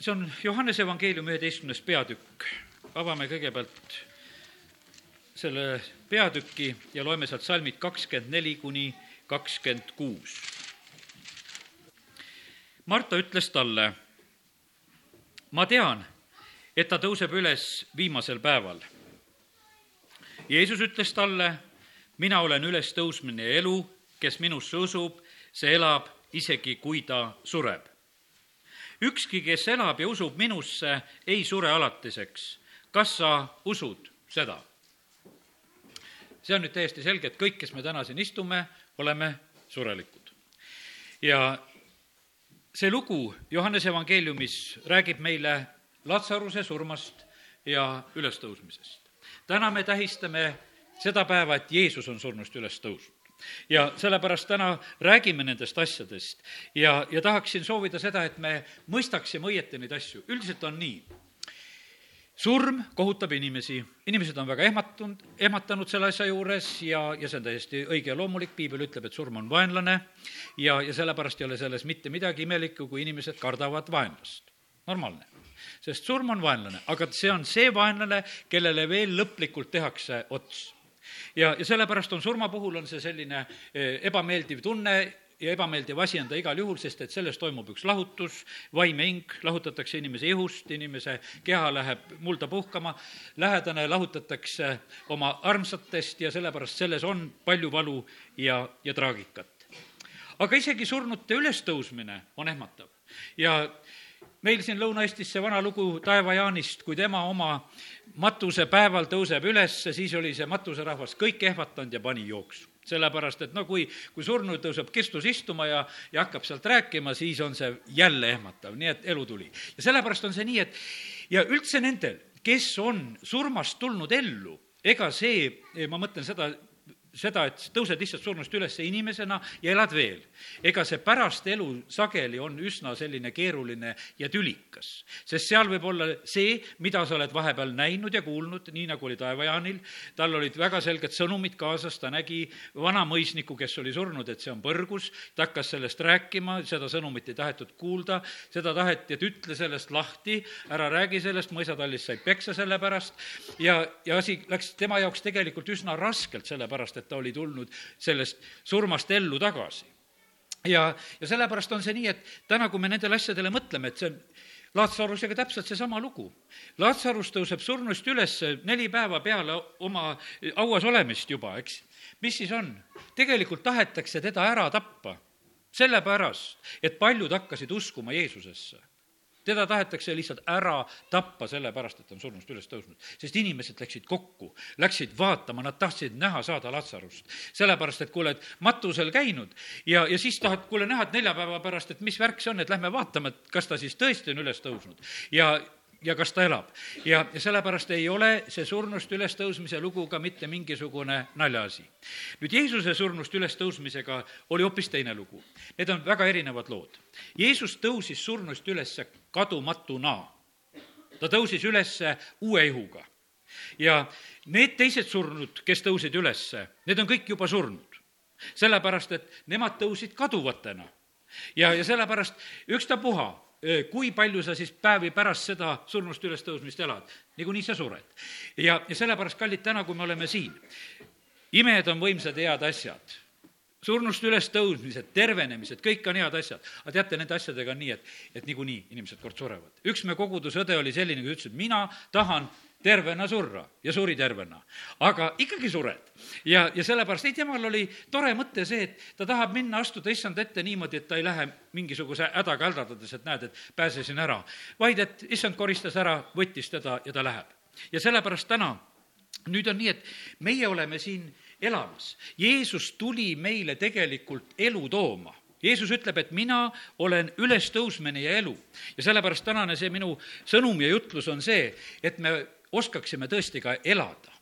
see on Johannese evangeeliumi üheteistkümnes peatükk. avame kõigepealt selle peatüki ja loeme sealt salmid kakskümmend neli kuni kakskümmend kuus. Marta ütles talle, ma tean, et ta tõuseb üles viimasel päeval. Jeesus ütles talle, mina olen ülestõusmine ja elu, kes minusse usub, see elab isegi kui ta sureb. Ükski, kes elab ja usub minusse, ei sure alatiseks. kas sa usud seda? see on nüüd täiesti selge, et kõik, kes me täna siin istume, oleme surelikud. ja see lugu Johannese evangeeliumis räägib meile Latsaruse surmast ja ülestõusmisest. täna me tähistame seda päeva, et Jeesus on surnust üles tõusnud ja sellepärast täna räägime nendest asjadest ja, ja tahaksin soovida seda, et me mõistaksime õieti neid asju. üldiselt on nii, surm kohutab inimesi, inimesed on väga ehmatunud, ehmatanud selle asja juures ja, ja see on täiesti õige ja loomulik, piibel ütleb, et surm on vaenlane ja, ja sellepärast ei ole selles mitte midagi imelikku, kui inimesed kardavad vaenlast. normaalne. sest surm on vaenlane, aga see on see vaenlane, kellele veel lõplikult tehakse ots. Ja, ja sellepärast on surma puhul on see selline eh, ebameeldiv tunne ja ebameeldiv asi on ta igal juhul, sest et sellest toimub üks lahutus, vaim ja hing lahutatakse inimese ihust, inimese keha läheb mulda puhkama, lähedane lahutatakse oma armsatest ja sellepärast selles on palju valu ja, ja traagikat. aga isegi surnute ülestõusmine on ehmatav ja meil siin Lõuna-Eestis see vana lugu Taeva Jaanist, kui tema oma matusepäeval tõuseb üles, siis oli see matuserahvas kõik ehvatanud ja pani jooksu sellepärast et no kui, kui surnu tõuseb Kristus istuma ja, ja hakkab sealt rääkima, siis on see jälle ehmatav, nii et elu tuli. ja sellepärast on see nii, et ja üldse nendel, kes on surmast tulnud ellu, ega see, ma mõtlen seda, seda, et tõused lihtsalt surnust üles inimesena ja elad veel. ega see pärast elu sageli on üsna selline keeruline ja tülikas. sest seal võib olla see, mida sa oled vahepeal näinud ja kuulnud, nii nagu oli Taevajaanil, tal olid väga selged sõnumid kaasas, ta nägi vana mõisniku, kes oli surnud, et see on põrgus, ta hakkas sellest rääkima, seda sõnumit ei tahetud kuulda, seda taheti, et ütle sellest lahti, ära räägi sellest, mõisatallis sai peksa selle pärast. Ja, ja asi läks tema jaoks tegelikult üsna raskelt, sellepärast et ta oli tulnud sellest surmast ellu tagasi. ja, ja sellepärast on see nii, et täna, kui me nendele asjadele mõtleme, et see on Laatsarusega täpselt seesama lugu. Laatsarus tõuseb surnust üles neli päeva peale oma hauas olemist juba, eks. mis siis on? tegelikult tahetakse teda ära tappa sellepärast, et paljud hakkasid uskuma Jeesusesse teda tahetakse lihtsalt ära tappa, sellepärast et on surnust üles tõusnud. sest inimesed läksid kokku, läksid vaatama, nad tahtsid näha saada Latsarust. sellepärast, et kui oled matusel käinud ja, ja siis tahad, kuule, näha, et neljapäeva pärast, et mis värk see on, et lähme vaatame, et kas ta siis tõesti on üles tõusnud. ja, ja kas ta elab. ja, ja sellepärast ei ole see surnust ülestõusmise lugu ka mitte mingisugune naljaasi. nüüd Jeesuse surnust ülestõusmisega oli hoopis teine lugu. Need on väga erinevad lood. Jeesus tõusis surnust üles kadumatuna. ta tõusis üles uue ihuga. ja need teised surnud, kes tõusid üles, need on kõik juba surnud. sellepärast, et nemad tõusid kaduvatena. ja, ja sellepärast ükstapuha kui palju sa siis päevi pärast seda surnust ülestõusmist elad, niikuinii sa sured. ja, ja sellepärast, kallid, täna, kui me oleme siin, imed on võimsad head asjad surnust ülestõusmised, tervenemised, kõik on head asjad. aga teate, nende asjadega on nii, et, et niikuinii inimesed kord surevad. üks me koguduse õde oli selline, kes ütles, et mina tahan tervena surra ja suri tervena. aga ikkagi sured. ja, ja sellepärast, ei, temal oli tore mõte see, et ta tahab minna, astuda issand ette niimoodi, et ta ei lähe mingisuguse hädaga häldades, et näed, et pääsesin ära, vaid et issand koristas ära, võttis teda ja ta läheb. ja sellepärast täna, nüüd on nii, et meie oleme siin elamas. Jeesus tuli meile tegelikult elu tooma Jeesus ütleb, et mina olen ülestõusmine ja elu. ja sellepärast tänane see minu sõnum ja jutlus on see, et me oskaksime tõesti ka elada.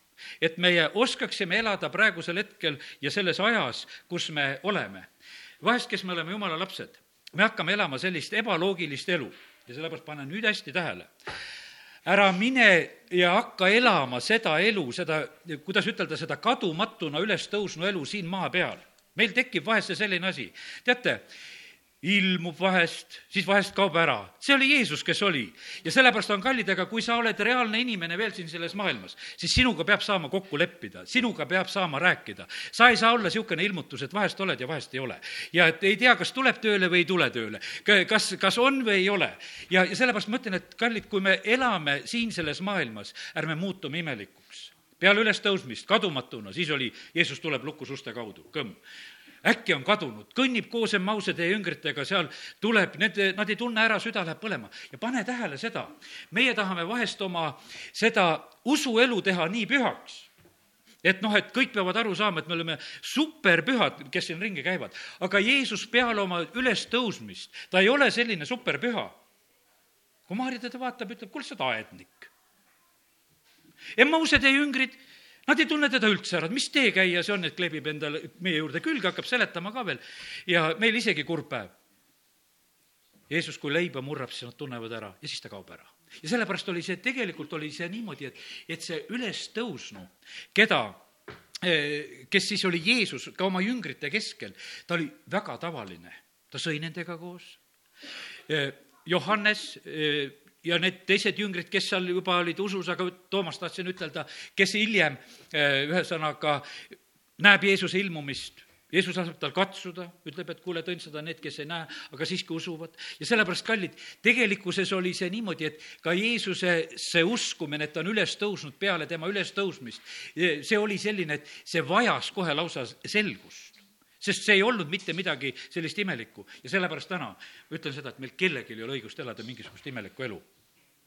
et meie oskaksime elada praegusel hetkel ja selles ajas, kus me oleme. vahest, kes me oleme jumala lapsed, me hakkame elama sellist ebaloogilist elu ja sellepärast pane nüüd hästi tähele ära mine ja hakka elama seda elu, seda, kuidas ütelda, seda kadumatuna üles tõusnu elu siin maa peal. meil tekib vahest see selline asi, teate, ilmub vahest, siis vahest kaob ära. see oli Jeesus, kes oli. ja sellepärast on kallid, aga kui sa oled reaalne inimene veel siin selles maailmas, siis sinuga peab saama kokku leppida, sinuga peab saama rääkida. sa ei saa olla niisugune ilmutus, et vahest oled ja vahest ei ole. ja et ei tea, kas tuleb tööle või ei tule tööle. kas, kas on või ei ole. ja, ja sellepärast ma ütlen, et kallid, kui me elame siin selles maailmas, ärme muutume imelikuks peale ülestõusmist kadumatuna, siis oli, Jeesus tuleb lukus uste kaudu, kõmm äkki on kadunud, kõnnib koos Emmause tee üngritega, seal tuleb, need, nad ei tunne ära, süda läheb põlema. ja pane tähele seda, meie tahame vahest oma seda usuelu teha nii pühaks, et noh, et kõik peavad aru saama, et me oleme superpühad, kes siin ringi käivad. aga Jeesus peale oma ülestõusmist, ta ei ole selline superpüha. kui Maarja teda vaatab, ütleb, kuule, sa oled aednik. Emmause tee üngrid Nad ei tunne teda üldse ära, et mis teekäija see on, et kleebib endale meie juurde külge, hakkab seletama ka veel ja meil isegi kurb päev. Jeesus, kui leiba murrab, siis nad tunnevad ära ja siis ta kaob ära. ja sellepärast oli see, tegelikult oli see niimoodi, et, et see ülestõusnu, keda eh, kes siis oli Jeesus ka oma jüngrite keskel, ta oli väga tavaline, ta sõi nendega koos. Eh, Johannes eh, ja need teised jüngrid, kes seal juba olid usus, aga Toomas tahtsin ütelda, kes hiljem eh, ühesõnaga näeb Jeesuse ilmumist, Jeesus laseb tal katsuda, ütleb, et kuule, tõendsada need, kes ei näe, aga siiski usuvad. ja sellepärast, kallid, tegelikkuses oli see niimoodi, et ka Jeesuse see uskumine, et ta on üles tõusnud peale tema ülestõusmist, see oli selline, et see vajas kohe lausa selgust. Sest see ei olnud mitte midagi sellist imelikku. Ja sellepärast täna ütlen seda, et meil kellelgi ei ole õigust elada mingisugust imelikku elu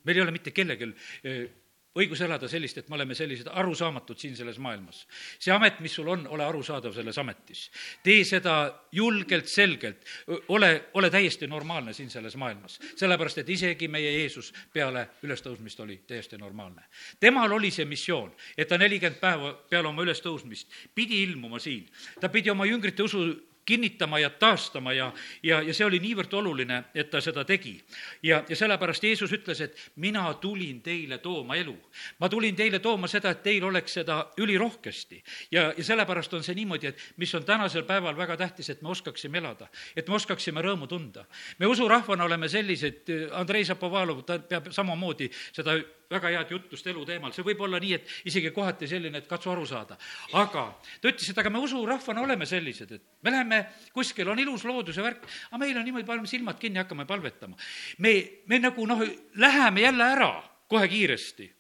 meil ei ole mitte kellelgi eh, õigus elada sellist, et me oleme sellised arusaamatud siin selles maailmas. see amet, mis sul on, ole arusaadav selles ametis. tee seda julgelt, selgelt, ole, ole täiesti normaalne siin selles maailmas. sellepärast, et isegi meie Jeesus peale ülestõusmist oli täiesti normaalne. temal oli see missioon, et ta nelikümmend päeva peale oma ülestõusmist pidi ilmuma siin. ta pidi oma jüngrite usu kinnitama ja taastama ja, ja, ja see oli niivõrd oluline, et ta seda tegi. ja, ja sellepärast Jeesus ütles, et mina tulin teile tooma elu. ma tulin teile tooma seda, et teil oleks seda ülirohkesti. ja, ja sellepärast on see niimoodi, et mis on tänasel päeval väga tähtis, et me oskaksime elada, et me oskaksime rõõmu tunda. me usurahvana oleme sellised, Andrei Zapovalov, ta peab samamoodi seda väga head jutlust elu teemal, see võib olla nii, et isegi kohati selline, et katsu aru saada. aga ta ütles, et aga me usurahvana oleme sellised, et me läheme kuskil, on ilus loodus ja värk, aga meil on niimoodi, paneme silmad kinni, hakkame palvetama. me, me nagu noh, läheme jälle ära kohe kiiresti.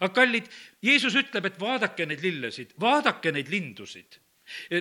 aga kallid, Jeesus ütleb, et vaadake neid lillesid, vaadake neid lindusid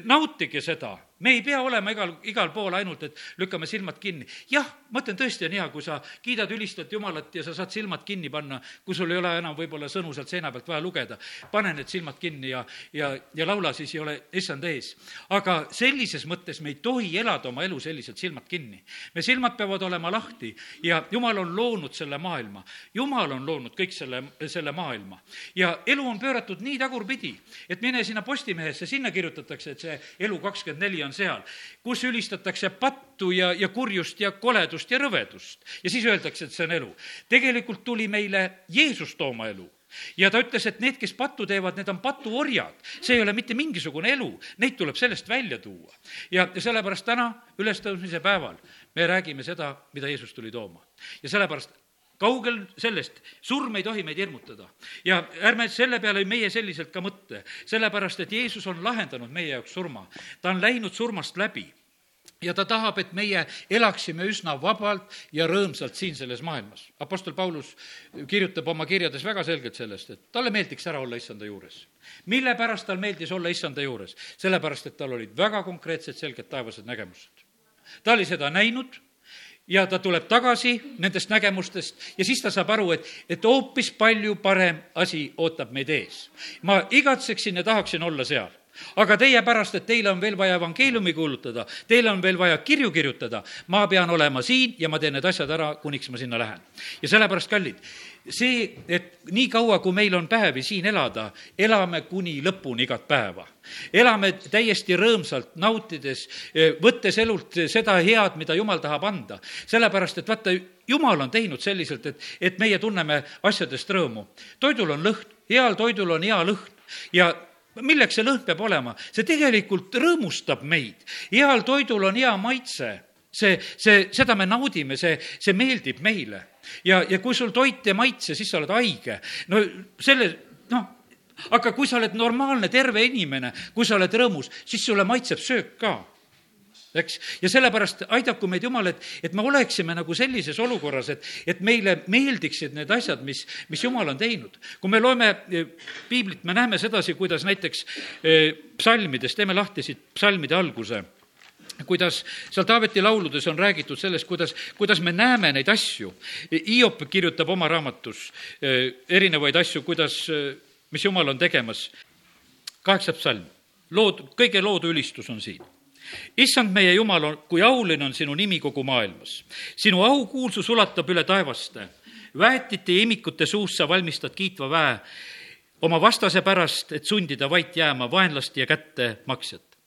nautige seda, me ei pea olema igal, igal pool ainult, et lükkame silmad kinni. jah, ma ütlen, tõesti on hea, kui sa kiidad, ülistad Jumalat ja sa saad silmad kinni panna, kui sul ei ole enam võib-olla sõnu sealt seina pealt vaja lugeda. pane need silmad kinni ja, ja, ja laula siis ja ole issand ees. aga sellises mõttes me ei tohi elada oma elu selliselt silmad kinni. me silmad peavad olema lahti ja Jumal on loonud selle maailma. Jumal on loonud kõik selle, selle maailma. ja elu on pööratud nii tagurpidi, et mine sinna Postimehesse, sinna kirjutatakse, et see elu kakskümmend neli on seal, kus ülistatakse pattu ja, ja kurjust ja koledust ja rõvedust. ja siis öeldakse, et see on elu. tegelikult tuli meile Jeesus tooma elu ja ta ütles, et need, kes pattu teevad, need on patuorjad. see ei ole mitte mingisugune elu, neid tuleb sellest välja tuua. ja, ja sellepärast täna, ülestõusmise päeval, me räägime seda, mida Jeesus tuli tooma. ja sellepärast kaugel sellest, surm ei tohi meid hirmutada. ja ärme selle peale meie selliselt ka mõtle, sellepärast et Jeesus on lahendanud meie jaoks surma. ta on läinud surmast läbi ja ta tahab, et meie elaksime üsna vabalt ja rõõmsalt siin selles maailmas. Apostel Paulus kirjutab oma kirjades väga selgelt sellest, et talle meeldiks ära olla issanda juures. mille pärast tal meeldis olla issanda juures? sellepärast, et tal olid väga konkreetsed, selged taevased nägemused. ta oli seda näinud ja ta tuleb tagasi nendest nägemustest ja siis ta saab aru, et, et hoopis palju parem asi ootab meid ees. ma igatseksin ja tahaksin olla seal aga teie pärast, et teile on veel vaja evangeeliumi kuulutada, teile on veel vaja kirju kirjutada, ma pean olema siin ja ma teen need asjad ära, kuniks ma sinna lähen. ja sellepärast, kallid, see, et nii kaua, kui meil on päevi siin elada, elame kuni lõpuni igat päeva. elame täiesti rõõmsalt, nautides, võttes elult seda head, mida Jumal tahab anda. sellepärast, et vaata, Jumal on teinud selliselt, et, et meie tunneme asjadest rõõmu. toidul on lõhn, heal toidul on hea lõhn ja milleks see lõhn peab olema? see tegelikult rõõmustab meid. heal toidul on hea maitse see, see, seda me naudime, see, see meeldib meile. ja, ja kui sul toit ei maitse, siis sa oled haige. no selle, noh, aga kui sa oled normaalne, terve inimene, kui sa oled rõõmus, siis sulle maitseb söök ka eks, ja sellepärast aidaku meid Jumal, et, et me oleksime nagu sellises olukorras, et, et meile meeldiksid need asjad, mis, mis Jumal on teinud. kui me loeme eh, piiblit, me näeme sedasi, kuidas näiteks eh, psalmides, teeme lahti siit psalmide alguse kuidas seal Taaveti lauludes on räägitud sellest, kuidas, kuidas me näeme neid asju. Hiop kirjutab oma raamatus eh, erinevaid asju, kuidas, mis Jumal on tegemas. kaheksas psalm, lood, kõige loodu ülistus on siin issand meie Jumal, kui auline on sinu nimi kogu maailmas. sinu aukuulsus ulatab üle taevaste. väetite ja imikute suust sa valmistad kiitva väe oma vastase pärast, et sundida vait jääma vaenlast ja kätte maksjat.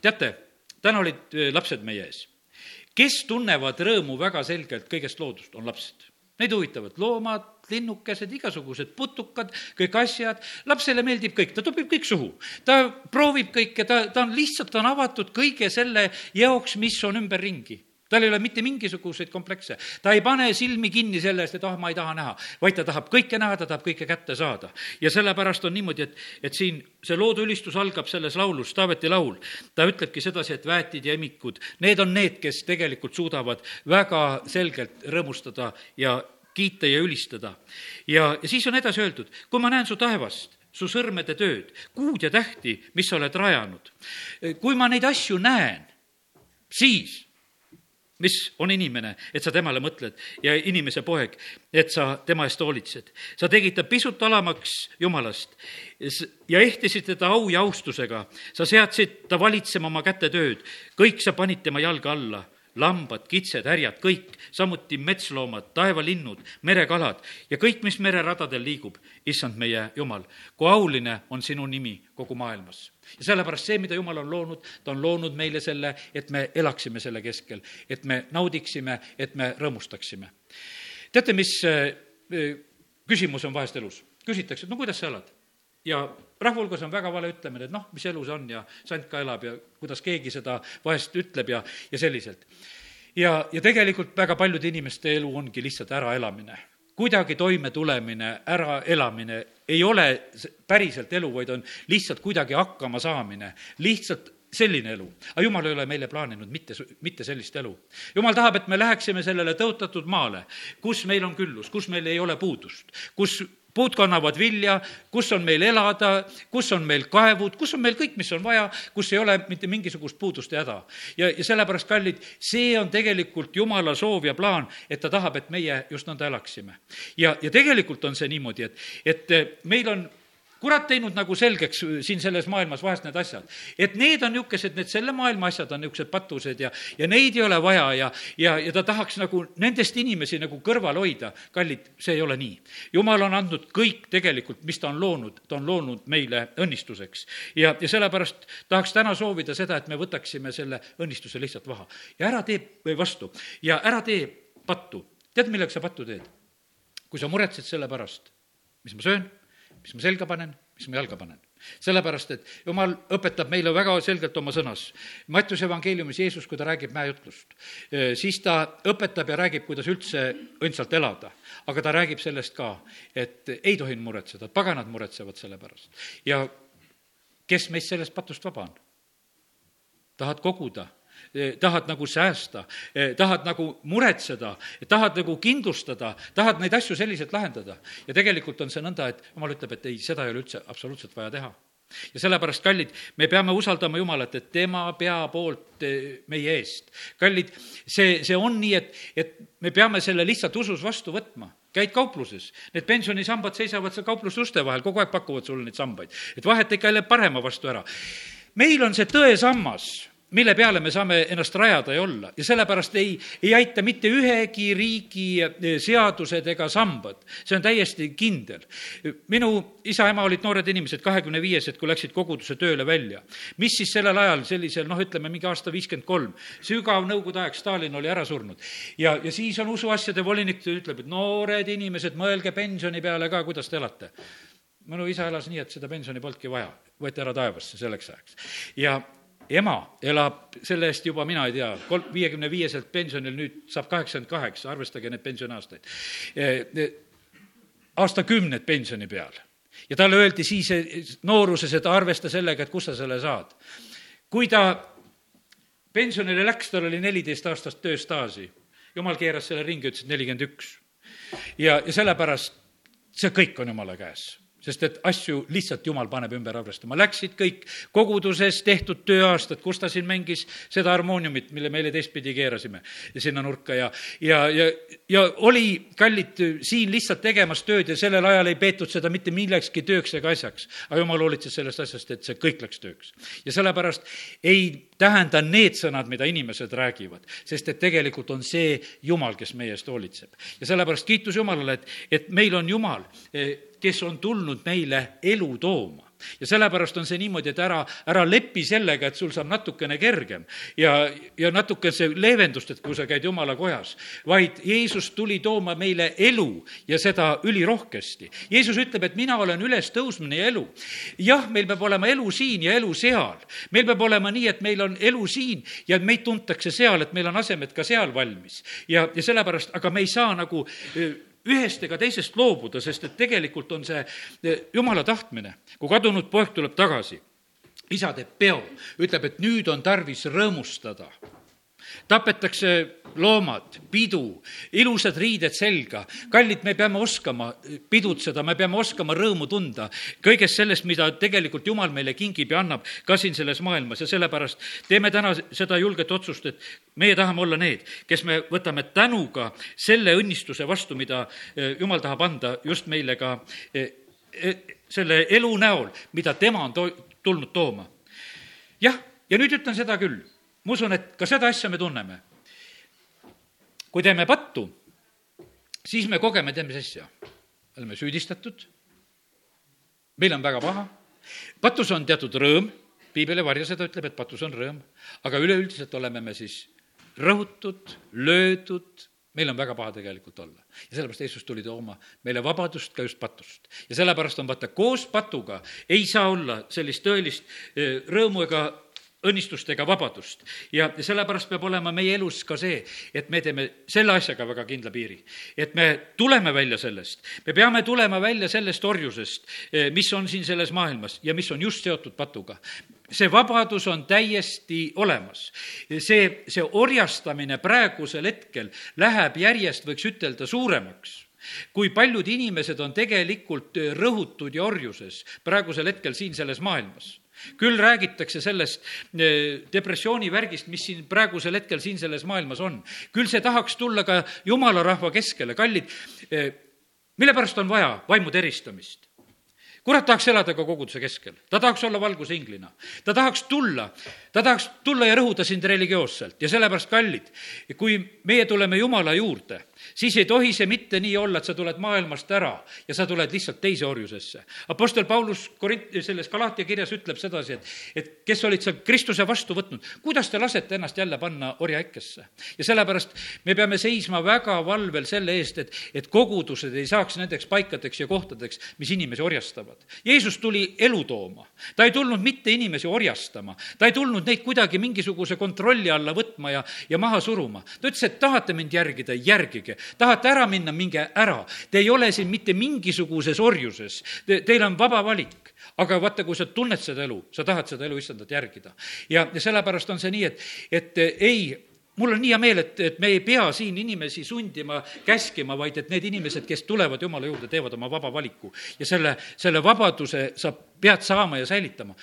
teate, täna olid eh, lapsed meie ees. kes tunnevad rõõmu väga selgelt kõigest loodust, on lapsed Neid huvitavad loomad, linnukesed, igasugused putukad, kõik asjad, lapsele meeldib kõik, ta topib kõik suhu. ta proovib kõike, ta, ta on lihtsalt, ta on avatud kõige selle jaoks, mis on ümberringi tal ei ole mitte mingisuguseid komplekse. ta ei pane silmi kinni selle eest, et ah oh,, ma ei taha näha, vaid ta tahab kõike näha, ta tahab kõike kätte saada. ja sellepärast on niimoodi, et, et siin see looduülistus algab selles laulus, Taaveti laul. ta ütlebki sedasi, et väetid ja imikud, need on need, kes tegelikult suudavad väga selgelt rõõmustada ja kiita ja ülistada. ja, siis on edasi öeldud, kui ma näen su taevast, su sõrmede tööd, kuud ja tähti, mis sa oled rajanud, kui ma neid asju näen, siis mis on inimene, et sa temale mõtled ja inimese poeg, et sa tema eest hoolitsed. sa tegid ta pisut alamaks Jumalast ja ehtisid teda au ja austusega. sa seadsid ta valitsema oma kätetööd, kõik sa panid tema jalge alla lambad, kitsed, härjad, kõik, samuti metsloomad, taevalinnud, merekalad ja kõik, mis mereradadel liigub, issand meie Jumal, kui auline on sinu nimi kogu maailmas ja sellepärast see, mida Jumal on loonud, ta on loonud meile selle, et me elaksime selle keskel, et me naudiksime, et me rõõmustaksime. teate, mis äh, äh, küsimus on vahest elus? küsitakse, et no kuidas sa elad? Ja rahva hulgas on väga vale ütlemine, et noh, mis elu see on ja sant ka elab ja kuidas keegi seda vahest ütleb ja, ja selliselt. ja, ja tegelikult väga paljude inimeste elu ongi lihtsalt äraelamine kuidagi toimetulemine, äraelamine ei ole päriselt elu, vaid on lihtsalt kuidagi hakkama saamine, lihtsalt selline elu. aga jumal ei ole meile plaaninud mitte, mitte sellist elu. jumal tahab, et me läheksime sellele tõotatud maale, kus meil on küllus, kus meil ei ole puudust, kus puud kannavad vilja, kus on meil elada, kus on meil kaevud, kus on meil kõik, mis on vaja, kus ei ole mitte mingisugust puudust ja häda. ja, ja sellepärast, kallid, see on tegelikult Jumala soov ja plaan, et ta tahab, et meie just nõnda elaksime. ja, ja tegelikult on see niimoodi, et, et meil on kurat teinud nagu selgeks siin selles maailmas vahest need asjad. et need on niisugused, need selle maailma asjad on niisugused patused ja, ja neid ei ole vaja ja, ja, ja ta tahaks nagu nendest inimesi nagu kõrval hoida. kallid, see ei ole nii. jumal on andnud kõik tegelikult, mis ta on loonud, ta on loonud meile õnnistuseks. ja, ja sellepärast tahaks täna soovida seda, et me võtaksime selle õnnistuse lihtsalt maha ja ära tee, vastu, ja ära tee pattu. tead, millega sa pattu teed? kui sa muretsed selle pärast, mis ma söön mis ma selga panen, mis ma jalga panen. sellepärast, et jumal õpetab meile väga selgelt oma sõnas. Mattiuse evangeeliumis Jeesus, kui ta räägib mäejutlust, eh, siis ta õpetab ja räägib, kuidas üldse õndsalt elada. aga ta räägib sellest ka, et ei tohi muretseda, paganad muretsevad selle pärast. ja kes meist sellest patust vaba on? tahad koguda tahad nagu säästa, eh, tahad nagu muretseda, tahad nagu kindlustada, tahad neid asju selliselt lahendada. ja tegelikult on see nõnda, et jumal ütleb, et ei, seda ei ole üldse absoluutselt vaja teha ja sellepärast, kallid, me peame usaldama Jumalat, et tema pea poolt eh, meie eest. kallid, see, see on nii, et, et me peame selle lihtsalt usus vastu võtma käid kaupluses, need pensionisambad seisavad seal kaupluse uste vahel, kogu aeg pakuvad sulle neid sambaid. et vahet ikka jälle parema vastu ära. meil on see tõesammas mille peale me saame ennast rajada ja olla ja sellepärast ei, ei aita mitte ühegi riigi eh, seadused ega sambad. see on täiesti kindel. minu isa-ema olid noored inimesed, kahekümne viiesed, kui läksid koguduse tööle välja. mis siis sellel ajal, sellisel noh, ütleme mingi aasta viiskümmend kolm, sügav nõukogude aeg, Stalin oli ära surnud. ja, ja siis on usuasjade volinik, ütleb, et noored inimesed, mõelge pensioni peale ka, kuidas te elate minu isa elas nii, et seda pensioni polnudki vaja, võeti ära taevasse selleks ajaks. ja ema elab selle eest juba, mina ei tea, kolm, viiekümne viieselt pensionil, nüüd saab kaheksakümmend kaheksa, arvestage neid pensioniaastaid. aastakümned pensioni peal ja talle öeldi siis nooruses, et arvesta sellega, et kust sa selle saad. kui ta pensionile läks, tal oli neliteist aastast tööstaaži. jumal keeras selle ringi, ütles, et nelikümmend üks. ja, ja sellepärast see kõik on jumala käes sest et asju lihtsalt Jumal paneb ümber arvestama. Läksid kõik koguduses tehtud tööaastad, kus ta siin mängis seda harmooniumit, mille meile teistpidi keerasime sinna nurka ja, ja, ja, ja oli, kallid, siin lihtsalt tegemas tööd ja sellel ajal ei peetud seda mitte millekski tööks ega asjaks. aga Jumal hoolitses sellest asjast, et see kõik läks tööks. ja sellepärast ei tähenda need sõnad, mida inimesed räägivad, sest et tegelikult on see Jumal, kes meie eest hoolitseb. ja sellepärast kiitus Jumalale, et, et meil on Jumal kes on tulnud meile elu tooma ja sellepärast on see niimoodi, et ära, ära lepi sellega, et sul saab natukene kergem ja, ja natuke see leevendust, et kui sa käid jumala kojas, vaid Jeesus tuli tooma meile elu ja seda ülirohkesti. Jeesus ütleb, et mina olen ülestõusmine ja elu. jah, meil peab olema elu siin ja elu seal. meil peab olema nii, et meil on elu siin ja meid tuntakse seal, et meil on asemed ka seal valmis. ja, ja sellepärast, aga me ei saa nagu ühest ega teisest loobuda, sest et tegelikult on see eh, jumala tahtmine. kui kadunud poeg tuleb tagasi, isa teeb peo, ütleb, et nüüd on tarvis rõõmustada tapetakse loomad, pidu, ilusad riided selga. kallid, me peame oskama pidutseda, me peame oskama rõõmu tunda kõigest sellest, mida tegelikult Jumal meile kingib ja annab ka siin selles maailmas ja sellepärast teeme täna seda julget otsust, et meie tahame olla need, kes me võtame tänuga selle õnnistuse vastu, mida eh, Jumal tahab anda just meile ka eh, eh, selle elu näol, mida tema on to-, tulnud tooma. jah, ja nüüd ütlen seda küll ma usun, et ka seda asja me tunneme. kui teeme pattu, siis me kogeme, teeme mis asja. oleme süüdistatud, meil on väga paha, patus on teatud rõõm, piibel ei varja seda, ütleb, et patus on rõõm, aga üleüldiselt oleme me siis rõhutud, löödud, meil on väga paha tegelikult olla. ja sellepärast Jeesus tuli tooma meile vabadust ka just patust. ja sellepärast on vaata, koos patuga ei saa olla sellist tõelist eh, rõõmu ega õnnistust ega vabadust. ja sellepärast peab olema meie elus ka see, et me teeme selle asjaga väga kindla piiri. et me tuleme välja sellest, me peame tulema välja sellest orjusest, eh, mis on siin selles maailmas ja mis on just seotud patuga see vabadus on täiesti olemas. see, see orjastamine praegusel hetkel läheb järjest, võiks ütelda, suuremaks kui paljud inimesed on tegelikult rõhutud ja orjuses praegusel hetkel siin selles maailmas küll räägitakse sellest eh, depressioonivärgist, mis siin praegusel hetkel siin selles maailmas on. küll see tahaks tulla ka jumala rahva keskele, kallid, eh, mille pärast on vaja vaimu teristamist? kurat tahaks elada ka koguduse keskel, ta tahaks olla valguse inglina, ta tahaks tulla, ta tahaks tulla ja rõhuda sind religioosselt ja sellepärast, kallid, kui meie tuleme Jumala juurde siis ei tohi see mitte nii olla, et sa tuled maailmast ära ja sa tuled lihtsalt teise orjusesse. Apostel Paulus Korint-, selles Galaatia kirjas ütleb sedasi, et, et kes olid seal Kristuse vastu võtnud, kuidas te lasete ennast jälle panna orjaekkesse? ja sellepärast me peame seisma väga valvel selle eest, et, et kogudused ei saaks nendeks paikadeks ja kohtadeks, mis inimesi orjastavad. Jeesus tuli elu tooma. ta ei tulnud mitte inimesi orjastama, ta ei tulnud neid kuidagi mingisuguse kontrolli alla võtma ja, ja maha suruma. ta ütles, et tahate mind järgida, järgige tahate ära minna, minge ära. Te ei ole siin mitte mingisuguses orjuses, teil on vaba valik aga vaata, kui sa tunned seda elu, sa tahad seda elu issandat järgida. ja, ja sellepärast on see nii, et, et ei, mul on nii hea meel, et, et me ei pea siin inimesi sundima, käskima, vaid et need inimesed, kes tulevad Jumala juurde, teevad oma vaba valiku. ja selle, selle vabaduse sa pead saama ja säilitama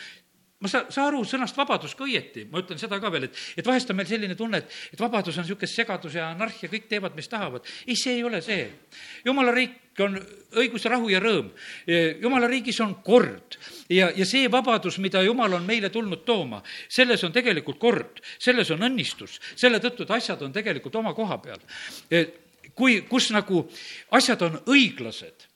ma saa, saa aru sõnast vabadus ka õieti, ma ütlen seda ka veel, et, et vahest on meil selline tunne, et, et vabadus on niisugune segadus ja anarhia, kõik teevad, mis tahavad. ei, see ei ole see. jumala riik on õigus, rahu ja rõõm. jumala riigis on kord ja, ja see vabadus, mida jumal on meile tulnud tooma, selles on tegelikult kord, selles on õnnistus, selle tõttu, et asjad on tegelikult oma koha peal. kui, kus nagu asjad on õiglased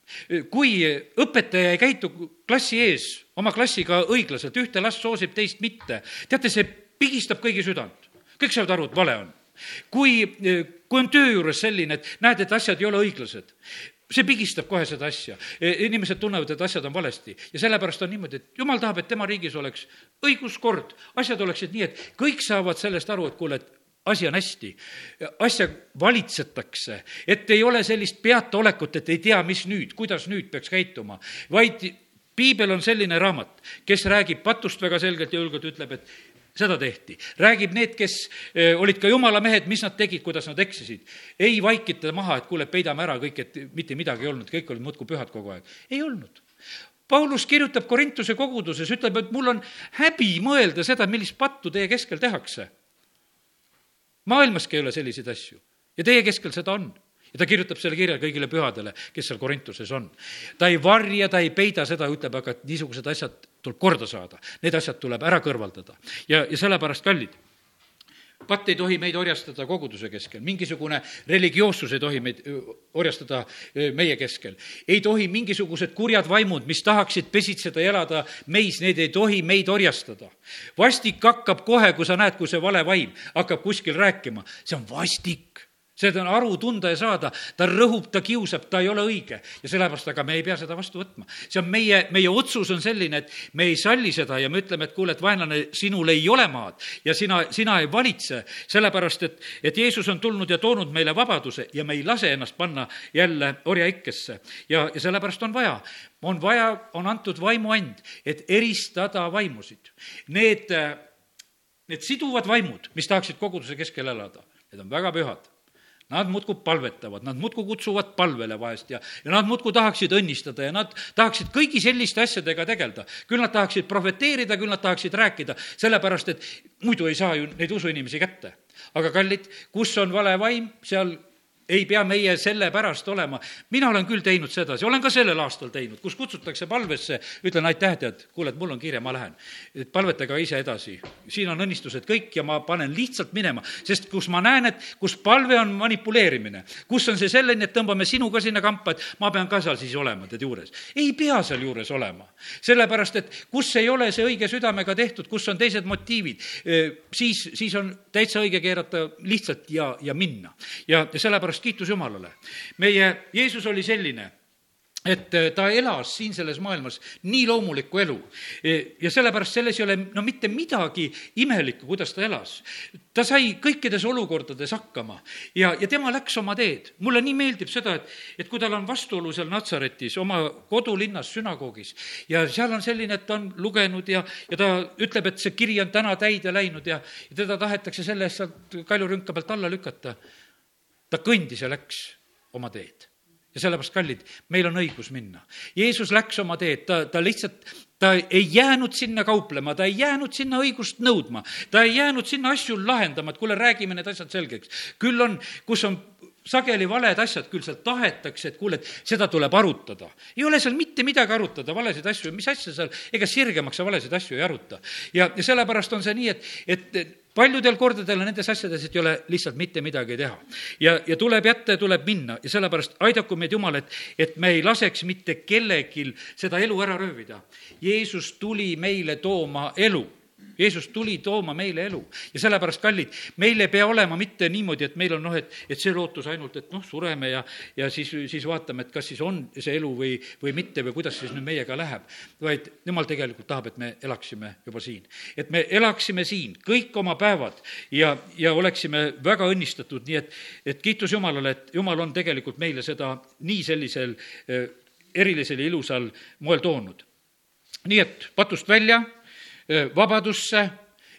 kui õpetaja ei käitu klassi ees oma klassiga õiglaselt, ühte last soosib, teist mitte, teate, see pigistab kõigi südant. kõik saavad aru, et vale on. kui, kui on töö juures selline, et näed, et asjad ei ole õiglased, see pigistab kohe seda asja. inimesed tunnevad, et asjad on valesti ja sellepärast on niimoodi, et jumal tahab, et tema riigis oleks õiguskord, asjad oleksid nii, et kõik saavad sellest aru, et kuule, et asi on hästi, asja valitsetakse, et ei ole sellist peataolekut, et ei tea, mis nüüd, kuidas nüüd peaks käituma, vaid piibel on selline raamat, kes räägib patust väga selgelt ja julgelt, ütleb, et seda tehti. räägib need, kes eh, olid ka jumala mehed, mis nad tegid, kuidas nad eksisid. ei vaikita maha, et kuule, peidame ära kõik, et mitte midagi ei olnud, kõik olid muudkui pühad kogu aeg. ei olnud. Paulus kirjutab Korintuse koguduses, ütleb, et mul on häbi mõelda seda, millist pattu teie keskel tehakse. Maailmaski ei ole selliseid asju ja teie keskel seda on ja ta kirjutab selle kirja kõigile pühadele, kes seal Korintuses on. ta ei varja, ta ei peida seda, ütleb, aga niisugused asjad tuleb korda saada. Need asjad tuleb ära kõrvaldada. ja, ja sellepärast, kallid, patt ei tohi meid orjastada koguduse keskel, mingisugune religioossus ei tohi meid orjastada meie keskel. ei tohi mingisugused kurjad vaimud, mis tahaksid pesitseda ja elada meis, need ei tohi meid orjastada. vastik hakkab kohe, kui sa näed, kui see vale vaim hakkab kuskil rääkima, see on vastik seda on aru tunda ja saada, ta rõhub, ta kiusab, ta ei ole õige ja sellepärast, aga me ei pea seda vastu võtma. see on meie, meie otsus on selline, et me ei salli seda ja me ütleme, et kuule, et vaenlane, sinul ei ole maad ja sina, sina ei valitse, sellepärast et, et Jeesus on tulnud ja toonud meile vabaduse ja me ei lase ennast panna jälle orjaikkesse. ja, ja sellepärast on vaja, on vaja, on antud vaimuand, et eristada vaimusid. Need, need siduvad vaimud, mis tahaksid koguduse keskel elada, need on väga pühad Nad muudkui palvetavad, nad muudkui kutsuvad palvele vahest ja, ja nad muudkui tahaksid õnnistada ja nad tahaksid kõigi selliste asjadega tegeleda. küll nad tahaksid profeteerida, küll nad tahaksid rääkida, sellepärast et muidu ei saa ju neid usuinimesi kätte. aga kallid, kus on vale vaim, seal ei pea meie selle pärast olema. mina olen küll teinud sedasi, olen ka sellel aastal teinud, kus kutsutakse palvesse, ütlen aitäh, tead, kuule, et mul on kiire, ma lähen. et palvetage ka ise edasi. siin on õnnistused kõik ja ma panen lihtsalt minema, sest kus ma näen, et kus palve on manipuleerimine, kus on see selline, et tõmbame sinuga sinna kampa, et ma pean ka seal siis olema tead juures. ei pea seal juures olema. sellepärast, et kus ei ole see õige südamega tehtud, kus on teised motiivid, siis, siis on täitsa õige keerata lihtsalt ja, ja minna. ja sellepärast sellepärast kiitus Jumalale. meie Jeesus oli selline et äh, ta elas siin selles maailmas nii loomulikku elu. E, ja sellepärast selles ei ole no mitte midagi imelikku, kuidas ta elas. ta sai kõikides olukordades hakkama ja, ja tema läks oma teed. mulle nii meeldib seda, et, et kui tal on vastuolu seal Natsaretis, oma kodulinnas, sünagoogis, ja seal on selline, et ta on lugenud ja, ja ta ütleb, et see kiri on täna täide läinud ja, ja teda tahetakse selle eest sealt kaljurünka pealt alla lükata ta kõndis ja läks oma teed. ja sellepärast, kallid, meil on õigus minna. Jeesus läks oma teed, ta, ta lihtsalt, ta ei jäänud sinna kauplema, ta ei jäänud sinna õigust nõudma, ta ei jäänud sinna asju lahendama, et kuule, räägime need asjad selgeks. küll on, kus on sageli valed asjad, küll seal tahetakse, et kuule, et seda tuleb arutada. ei ole seal mitte midagi arutada, valesid asju, mis asja seal, ega sirgemaks sa valesid asju ei aruta. ja, ja sellepärast on see nii, et, et paljudel kordadel nendes asjades, ei ole lihtsalt mitte midagi teha. ja, ja tuleb jätta ja tuleb minna ja sellepärast aidaku meid Jumal, et, et me ei laseks mitte kellelgi seda elu ära röövida. Jeesus tuli meile tooma elu Jeesus tuli tooma meile elu ja sellepärast, kallid, meil ei pea olema mitte niimoodi, et meil on noh, et, et see lootus ainult, et noh, sureme ja, ja siis, siis vaatame, et kas siis on see elu või, või mitte või kuidas siis nüüd meiega läheb. vaid jumal tegelikult tahab, et me elaksime juba siin. et me elaksime siin kõik oma päevad ja, ja oleksime väga õnnistatud, nii et, et kiitus Jumalale, et Jumal on tegelikult meile seda nii sellisel eh, erilisel ja ilusal moel toonud. nii et patust välja vabadusse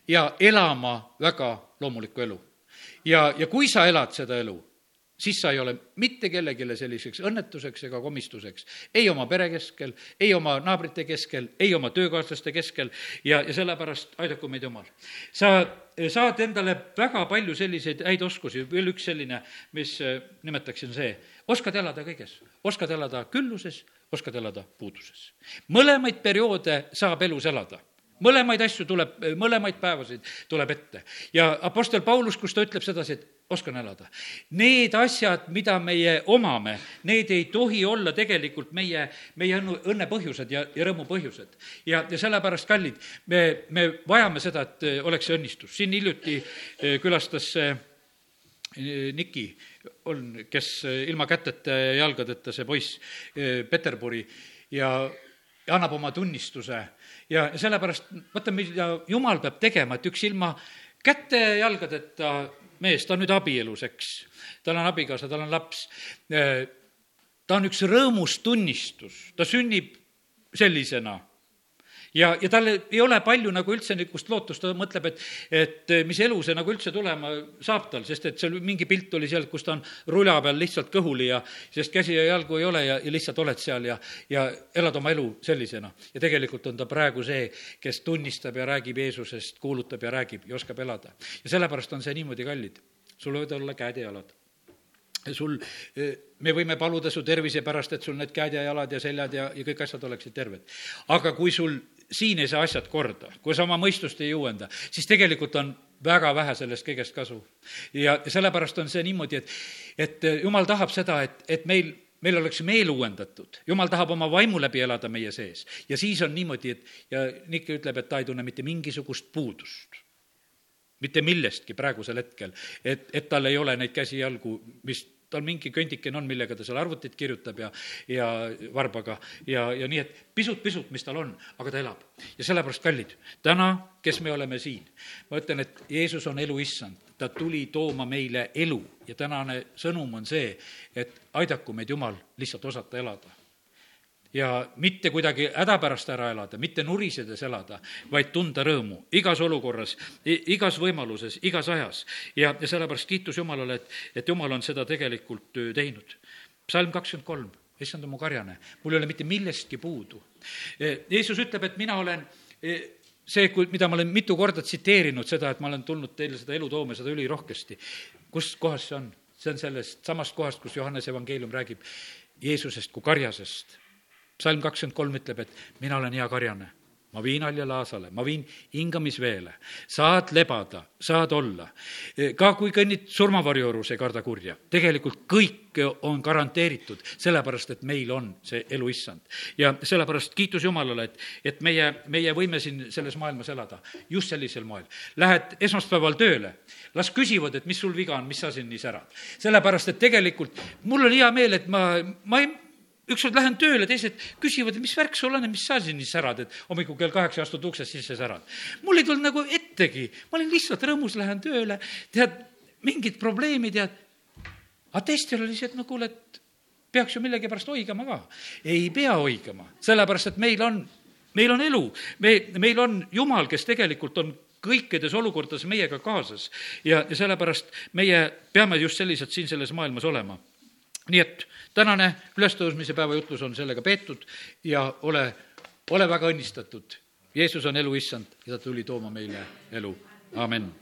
ja elama väga loomulikku elu. ja, ja kui sa elad seda elu, siis sa ei ole mitte kellelegi selliseks õnnetuseks ega komistuseks, ei oma pere keskel, ei oma naabrite keskel, ei oma töökaaslaste keskel ja, ja sellepärast aidaku meid Jumal. sa saad endale väga palju selliseid häid oskusi, veel üks selline, mis nimetaksin see, oskad elada kõiges, oskad elada külluses, oskad elada puuduses. mõlemaid perioode saab elus elada mõlemaid asju tuleb, mõlemaid päevasid tuleb ette. ja Apostel Paulus, kus ta ütleb sedasi, et oskan elada. Need asjad, mida meie omame, need ei tohi olla tegelikult meie, meie õnnu, õnne põhjused ja, ja rõõmu põhjused. ja, ja sellepärast, kallid, me, me vajame seda, et oleks see õnnistus. siin hiljuti eh, külastas eh, Niki on, kes ilma käteta ja jalgadeta, see poiss, Peterburi, ja annab oma tunnistuse ja sellepärast, vaata, mida jumal peab tegema, et üks ilma käte ja jalgadeta mees, ta on nüüd abielus, eks. tal on abikaasa, tal on laps. ta on üks rõõmus tunnistus, ta sünnib sellisena ja, ja tal ei ole palju nagu üldse niisugust lootust, ta mõtleb, et, et mis elu see nagu üldse tulema saab tal, sest et seal mingi pilt oli seal, kus ta on rula peal lihtsalt kõhuli ja sest käsi ja jalgu ei ole ja, ja lihtsalt oled seal ja, ja elad oma elu sellisena. ja tegelikult on ta praegu see, kes tunnistab ja räägib Jeesusest, kuulutab ja räägib ja oskab elada. ja sellepärast on see niimoodi kallid. sul võivad olla käed ja jalad sul, me võime paluda su tervise pärast, et sul need käed ja jalad ja seljad ja, ja kõik asjad oleksid terved. aga kui sul siin ei saa asjad korda, kui sa oma mõistust ei jõuenda, siis tegelikult on väga vähe sellest kõigest kasu. ja sellepärast on see niimoodi, et, et jumal tahab seda, et, et meil meil oleks meel uuendatud, jumal tahab oma vaimu läbi elada meie sees ja siis on niimoodi, et ja Niki ütleb, et ta ei tunne mitte mingisugust puudust. mitte millestki praegusel hetkel, et, et tal ei ole neid käsi-jalgu, mis tal mingi kõndikene on, millega ta seal arvutit kirjutab ja, ja varbaga. Ja, ja nii, et pisut-pisut, mis tal on, aga ta elab. ja sellepärast, kallid, täna, kes me oleme siin, ma ütlen, et Jeesus on elu issand, ta tuli tooma meile elu. Ja tänane sõnum on see, et aidaku meid Jumal lihtsalt osata elada ja mitte kuidagi hädapärast ära elada, mitte nurisedes elada, vaid tunda rõõmu igas olukorras, igas võimaluses, igas ajas. ja, ja sellepärast kiitus Jumalale, et, et Jumal on seda tegelikult teinud. psalm kakskümmend kolm, issand on mu karjane, mul ei ole mitte millestki puudu. Jeesus ütleb, et mina olen see, kui, mida ma olen mitu korda tsiteerinud, seda, et ma olen tulnud teile seda elu tooma, seda ülirohkesti. kus kohas see on? see on sellest samast kohast, kus Johannese evangeelium räägib Jeesusest kui karjasest psalm kakskümmend kolm ütleb, et mina olen hea karjane ma viin haljale aasale, ma viin hingamisveele, saad lebada, saad olla. ka kui kõnnid surmavarju juures, ei karda kurja. tegelikult kõik on garanteeritud, sellepärast et meil on see elu issand. ja sellepärast kiitus Jumalale, et, et meie, meie võime siin selles maailmas elada just sellisel moel. Lähed esmaspäeval tööle, las küsivad, et mis sul viga on, mis sa siin nii särad. sellepärast, et tegelikult mul on hea meel, et ma, ma ei ükskord lähen tööle, teised küsivad, mis värk sul on ja mis sa siin nii särad, et hommikul kell kaheksa astud uksest sisse, särad. mul ei tulnud nagu ettegi, ma olin lihtsalt rõõmus, lähen tööle, tead, mingid probleemid ja aga teistel oli see, et no kuule, et peaks ju millegipärast oigama ka. ei pea oigama, sellepärast et meil on, meil on elu, me, meil on Jumal, kes tegelikult on kõikides olukordades meiega kaasas. Ja, ja sellepärast meie peame just sellised siin selles maailmas olema. Nii et tänane ülestõusmise päeva jutlus on sellega peetud ja ole, ole väga õnnistatud. Jeesus on elu issand ja ta tuli tooma meile elu, amin